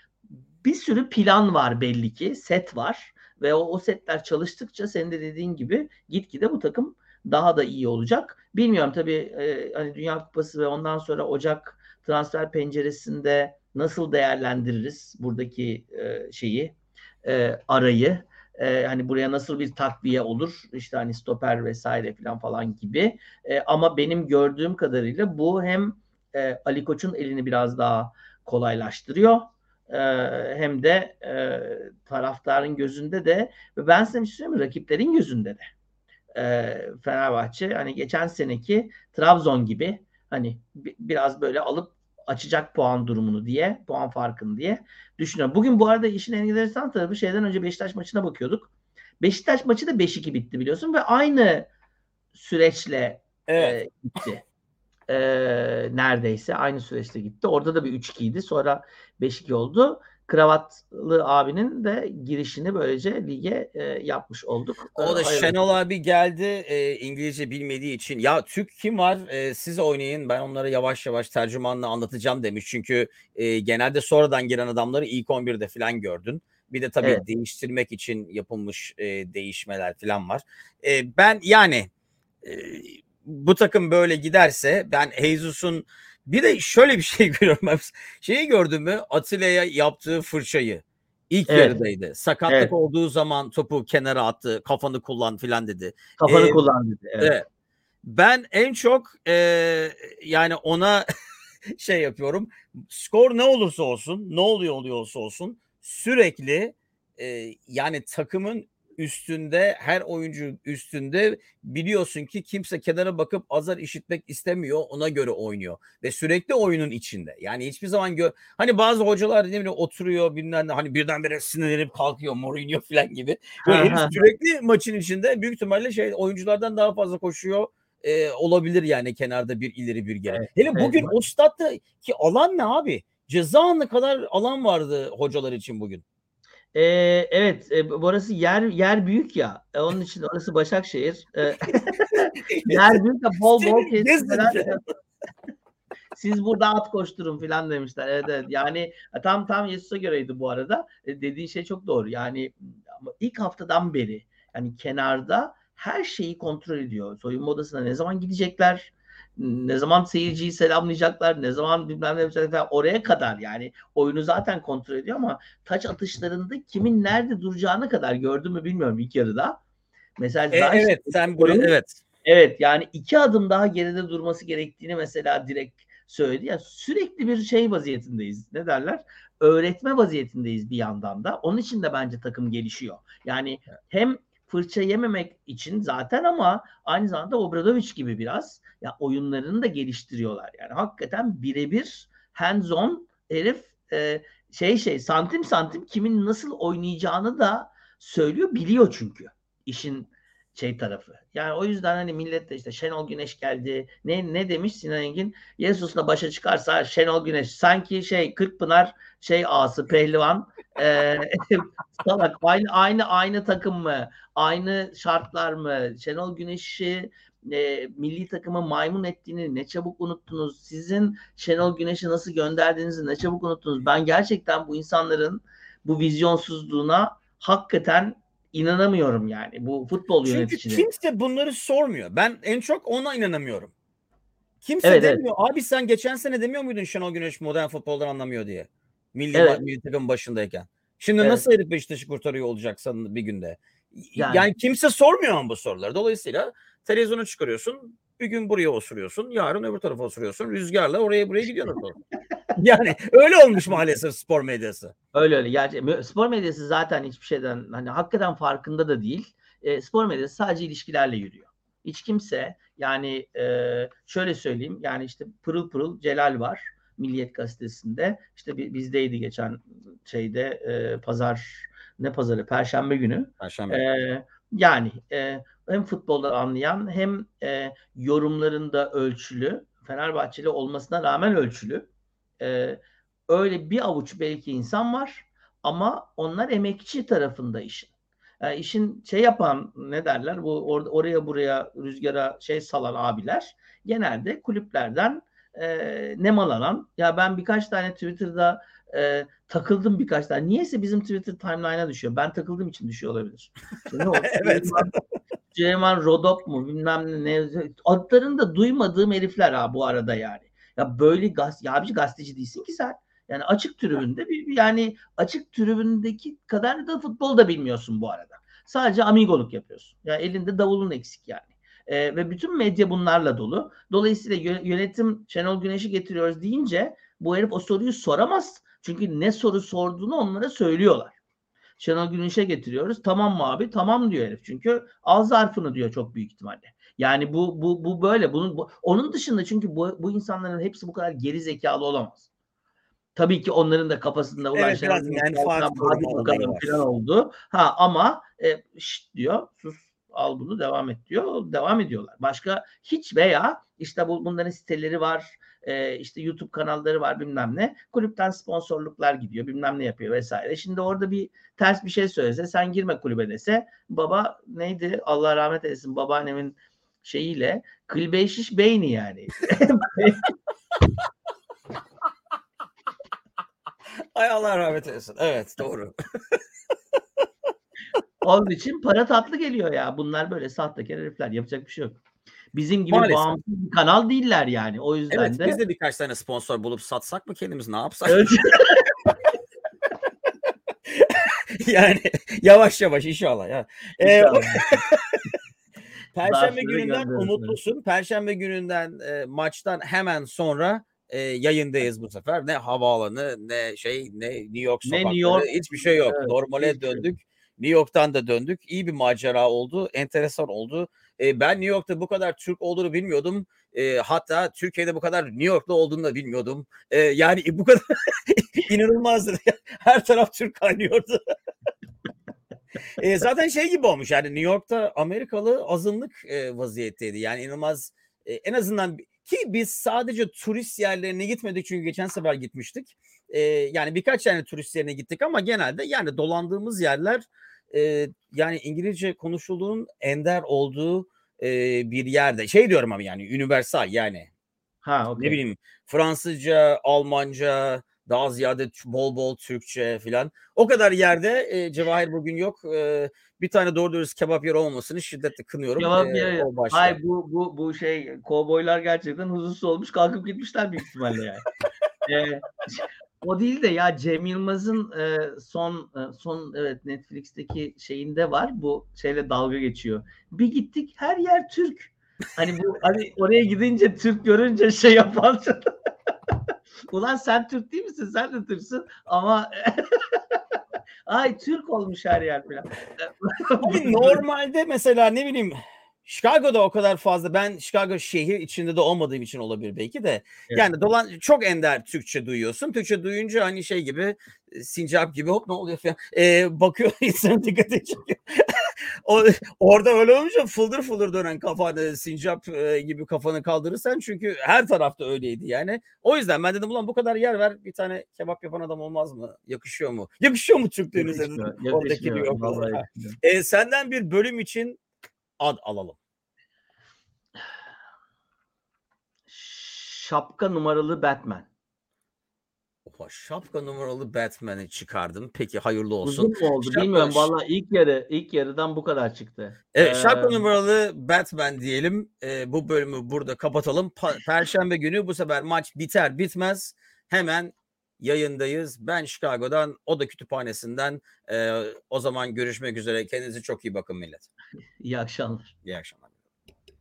bir sürü plan var belli ki, set var ve o, o setler çalıştıkça senin de dediğin gibi gitgide bu takım daha da iyi olacak. Bilmiyorum tabii e, hani Dünya Kupası ve ondan sonra Ocak transfer penceresinde nasıl değerlendiririz buradaki e, şeyi e, arayı? E, hani buraya nasıl bir takviye olur? İşte hani stoper vesaire falan falan gibi. E, ama benim gördüğüm kadarıyla bu hem e, Ali Koç'un elini biraz daha kolaylaştırıyor e, hem de e, taraftarın gözünde de ve ben size bir şey mi? Rakiplerin gözünde de. E, Fenerbahçe hani geçen seneki Trabzon gibi Hani biraz böyle alıp açacak puan durumunu diye, puan farkını diye düşünüyorum. Bugün bu arada işin en enteresan tarafı şeyden önce Beşiktaş maçına bakıyorduk. Beşiktaş maçı da 5-2 bitti biliyorsun ve aynı süreçle evet. e, gitti. E, neredeyse aynı süreçte gitti. Orada da bir 3-2 idi. Sonra 5-2 oldu kravatlı abinin de girişini böylece lige e, yapmış olduk. O da Şenol abi geldi e, İngilizce bilmediği için ya Türk kim var e, siz oynayın ben onlara yavaş yavaş tercümanla anlatacağım demiş. Çünkü e, genelde sonradan giren adamları ilk 11'de falan gördün. Bir de tabii evet. değiştirmek için yapılmış e, değişmeler falan var. E, ben yani e, bu takım böyle giderse ben Jesus'un bir de şöyle bir şey görüyorum ben. Şeyi gördün mü? Atilla'ya yaptığı fırçayı. İlk evet. yarıdaydı. Sakatlık evet. olduğu zaman topu kenara attı. Kafanı kullan filan dedi. Kafanı ee, kullan dedi. Evet. evet. Ben en çok e, yani ona şey yapıyorum. Skor ne olursa olsun, ne oluyor oluyorsa olsun sürekli e, yani takımın üstünde her oyuncu üstünde biliyorsun ki kimse kenara bakıp azar işitmek istemiyor ona göre oynuyor ve sürekli oyunun içinde yani hiçbir zaman gö hani bazı hocalar ne bileyim oturuyor bilmem ne hani birdenbire sinirlenip kalkıyor Mourinho falan gibi böyle sürekli maçın içinde büyük ihtimalle şey oyunculardan daha fazla koşuyor e, olabilir yani kenarda bir ileri bir geri. Evet, Hele bugün evet. o statta ki alan ne abi? Ceza anı kadar alan vardı hocalar için bugün. Ee, evet, e, burası yer yer büyük ya. E, onun için orası Başakşehir. E, yer büyük ya bol bol kesimler. Siz burada at koşturun falan demişler. Evet, evet. Yani e, tam tam Yesus'a göreydi bu arada. E, dediği şey çok doğru. Yani ilk haftadan beri yani kenarda her şeyi kontrol ediyor. Soyunma odasına ne zaman gidecekler? Ne zaman seyirciyi selamlayacaklar, ne zaman bilmem ne yapacaklar oraya kadar yani oyunu zaten kontrol ediyor ama taç atışlarında kimin nerede duracağına kadar gördüm mü bilmiyorum ilk yarıda. Mesela e, evet sen buraya evet. Evet yani iki adım daha geride durması gerektiğini mesela direkt söyledi. Ya sürekli bir şey vaziyetindeyiz. Ne derler? Öğretme vaziyetindeyiz bir yandan da. Onun için de bence takım gelişiyor. Yani hem fırça yememek için zaten ama aynı zamanda Obradoviç gibi biraz ya oyunlarını da geliştiriyorlar. Yani hakikaten birebir hands on herif e, şey şey santim santim kimin nasıl oynayacağını da söylüyor biliyor çünkü işin şey tarafı. Yani o yüzden hani millet de işte Şenol Güneş geldi. Ne ne demiş Sinan Engin? Yesus'la başa çıkarsa Şenol Güneş sanki şey Kırkpınar şey ağası pehlivan e, salak aynı aynı aynı takım mı? Aynı şartlar mı? Şenol Güneş'i e, milli takımı maymun ettiğini ne çabuk unuttunuz. Sizin Şenol Güneş'i nasıl gönderdiğinizi ne çabuk unuttunuz. Ben gerçekten bu insanların bu vizyonsuzluğuna hakikaten inanamıyorum yani bu futbol yöneticisi. Çünkü kimse bunları sormuyor. Ben en çok ona inanamıyorum. Kimse evet, demiyor. Evet. Abi sen geçen sene demiyor muydun Şenol Güneş modern futboldan anlamıyor diye? Milli, evet. milli takım başındayken. Şimdi evet. nasıl herif Beşiktaş'ı kurtarıyor olacaksın bir günde? Yani, yani kimse sormuyor bu soruları. Dolayısıyla televizyonu çıkarıyorsun. Bir gün buraya osuruyorsun. Yarın öbür tarafa osuruyorsun. Rüzgarla oraya buraya gidiyorsun. yani öyle olmuş maalesef spor medyası. Öyle öyle. Yani spor medyası zaten hiçbir şeyden hani hakikaten farkında da değil. E, spor medyası sadece ilişkilerle yürüyor. Hiç kimse yani e, şöyle söyleyeyim yani işte pırıl pırıl Celal var. Milliyet gazetesinde işte bizdeydi geçen şeyde e, pazar ne pazarı perşembe günü. Perşembe. E, yani e, hem futbolda anlayan hem e, yorumlarında ölçülü Fenerbahçeli olmasına rağmen ölçülü e, öyle bir avuç belki insan var ama onlar emekçi tarafında işin. Yani işin şey yapan ne derler bu or- oraya buraya rüzgara şey salan abiler genelde kulüplerden e, nemalanan ya ben birkaç tane Twitter'da e, takıldım birkaç tane. Niyeyse bizim Twitter timeline'a düşüyor. Ben takıldığım için düşüyor olabilir. Şimdi o, evet. Süleyman Rodop mu bilmem ne adlarını da duymadığım herifler ha bu arada yani. Ya böyle gaz ya abici gazeteci değilsin ki sen. Yani açık tribünde bir yani açık tribündeki kadar da futbol da bilmiyorsun bu arada. Sadece amigoluk yapıyorsun. Ya yani elinde davulun eksik yani. Ee, ve bütün medya bunlarla dolu. Dolayısıyla yönetim Şenol Güneş'i getiriyoruz deyince bu herif o soruyu soramaz. Çünkü ne soru sorduğunu onlara söylüyorlar. Şenol Güneş'e getiriyoruz. Tamam mı abi? Tamam diyor herif. Çünkü al zarfını diyor çok büyük ihtimalle. Yani bu bu bu böyle. Bunun bu, onun dışında çünkü bu, bu insanların hepsi bu kadar geri zekalı olamaz. Tabii ki onların da kafasında ulan Evet, Şenol falan oldu. Ha ama e, şşt diyor sus al bunu devam et diyor. Devam ediyorlar. Başka hiç veya işte bu, bunların siteleri var. E, işte YouTube kanalları var bilmem ne. Kulüpten sponsorluklar gidiyor bilmem ne yapıyor vesaire. Şimdi orada bir ters bir şey söylese sen girme kulübe dese baba neydi Allah rahmet eylesin babaannemin şeyiyle Kılbeyşiş beyni yani. Ay Allah rahmet eylesin. Evet doğru. Onun için para tatlı geliyor ya. Bunlar böyle sahtekar herifler. Yapacak bir şey yok. Bizim gibi Maalesef. bağımsız bir kanal değiller yani. O yüzden Evet de biz de birkaç tane sponsor bulup satsak mı kendimiz ne yapsak? Evet. yani yavaş yavaş inşallah ya. Ee, İnşallah. Perşembe gününden umutlusun. Perşembe gününden e, maçtan hemen sonra e, yayındayız bu sefer. Ne havaalanı ne şey ne New York Ne sokakları New York. hiçbir şey yok. Evet, Normale şey döndük. New York'tan da döndük. İyi bir macera oldu. Enteresan oldu. E, ben New York'ta bu kadar Türk olduğunu bilmiyordum. E, hatta Türkiye'de bu kadar New York'ta olduğunu da bilmiyordum. E, yani bu kadar inanılmazdı. Her taraf Türk kaynıyordu. E, zaten şey gibi olmuş yani New York'ta Amerikalı azınlık e, vaziyetteydi. Yani inanılmaz e, en azından ki biz sadece turist yerlerine gitmedik çünkü geçen sefer gitmiştik. E, yani birkaç tane turist yerine gittik ama genelde yani dolandığımız yerler e, yani İngilizce konuşulduğunun ender olduğu e, bir yerde. Şey diyorum ama yani universal yani Ha, okey. ne bileyim Fransızca, Almanca, daha ziyade bol bol Türkçe filan. O kadar yerde e, Cevahir bugün yok. E, bir tane doğru dürüst kebap yeri olmasını şiddetle kınıyorum. Cevap E, yeri-. Hayır bu bu bu şey kovboylar gerçekten huzursuz olmuş kalkıp gitmişler büyük ihtimalle yani. Ee, o değil de ya Cem Yılmaz'ın e, son e, son evet Netflix'teki şeyinde var bu şeyle dalga geçiyor. Bir gittik her yer Türk. Hani bu hani oraya gidince Türk görünce şey yapan Ulan sen Türk değil misin? Sen de Türksün ama ay Türk olmuş her yer falan. Normalde mesela ne bileyim Chicago'da o kadar fazla ben Chicago şehir içinde de olmadığım için olabilir belki de. Evet. Yani dolan çok ender Türkçe duyuyorsun. Türkçe duyunca hani şey gibi e, sincap gibi hop ne oluyor falan. E, bakıyor insanın dikkati çekiyor. o, orada öyle olunca fıldır fıldır dönen kafanı sincap e, gibi kafanı kaldırırsan çünkü her tarafta öyleydi yani. O yüzden ben dedim ulan bu kadar yer ver bir tane kebap yapan adam olmaz mı? Yakışıyor mu? Yakışıyor mu dedim. Yakışmıyor, Oradaki yakışmıyor. E, senden bir bölüm için ad alalım. Şapka numaralı Batman. Oha, şapka numaralı Batman'i çıkardım. Peki hayırlı olsun. Uzun mu oldu Şapka- bilmiyorum. Valla ilk yarı ilk yarıdan bu kadar çıktı. Evet, şapka Ee, numaralı Batman diyelim. Ee, bu bölümü burada kapatalım. Pa- Perşembe günü bu sefer maç biter bitmez hemen yayındayız. Ben Chicago'dan, o da kütüphanesinden. Ee, o zaman görüşmek üzere. Kendinize çok iyi bakın millet. İyi akşamlar. İyi akşamlar.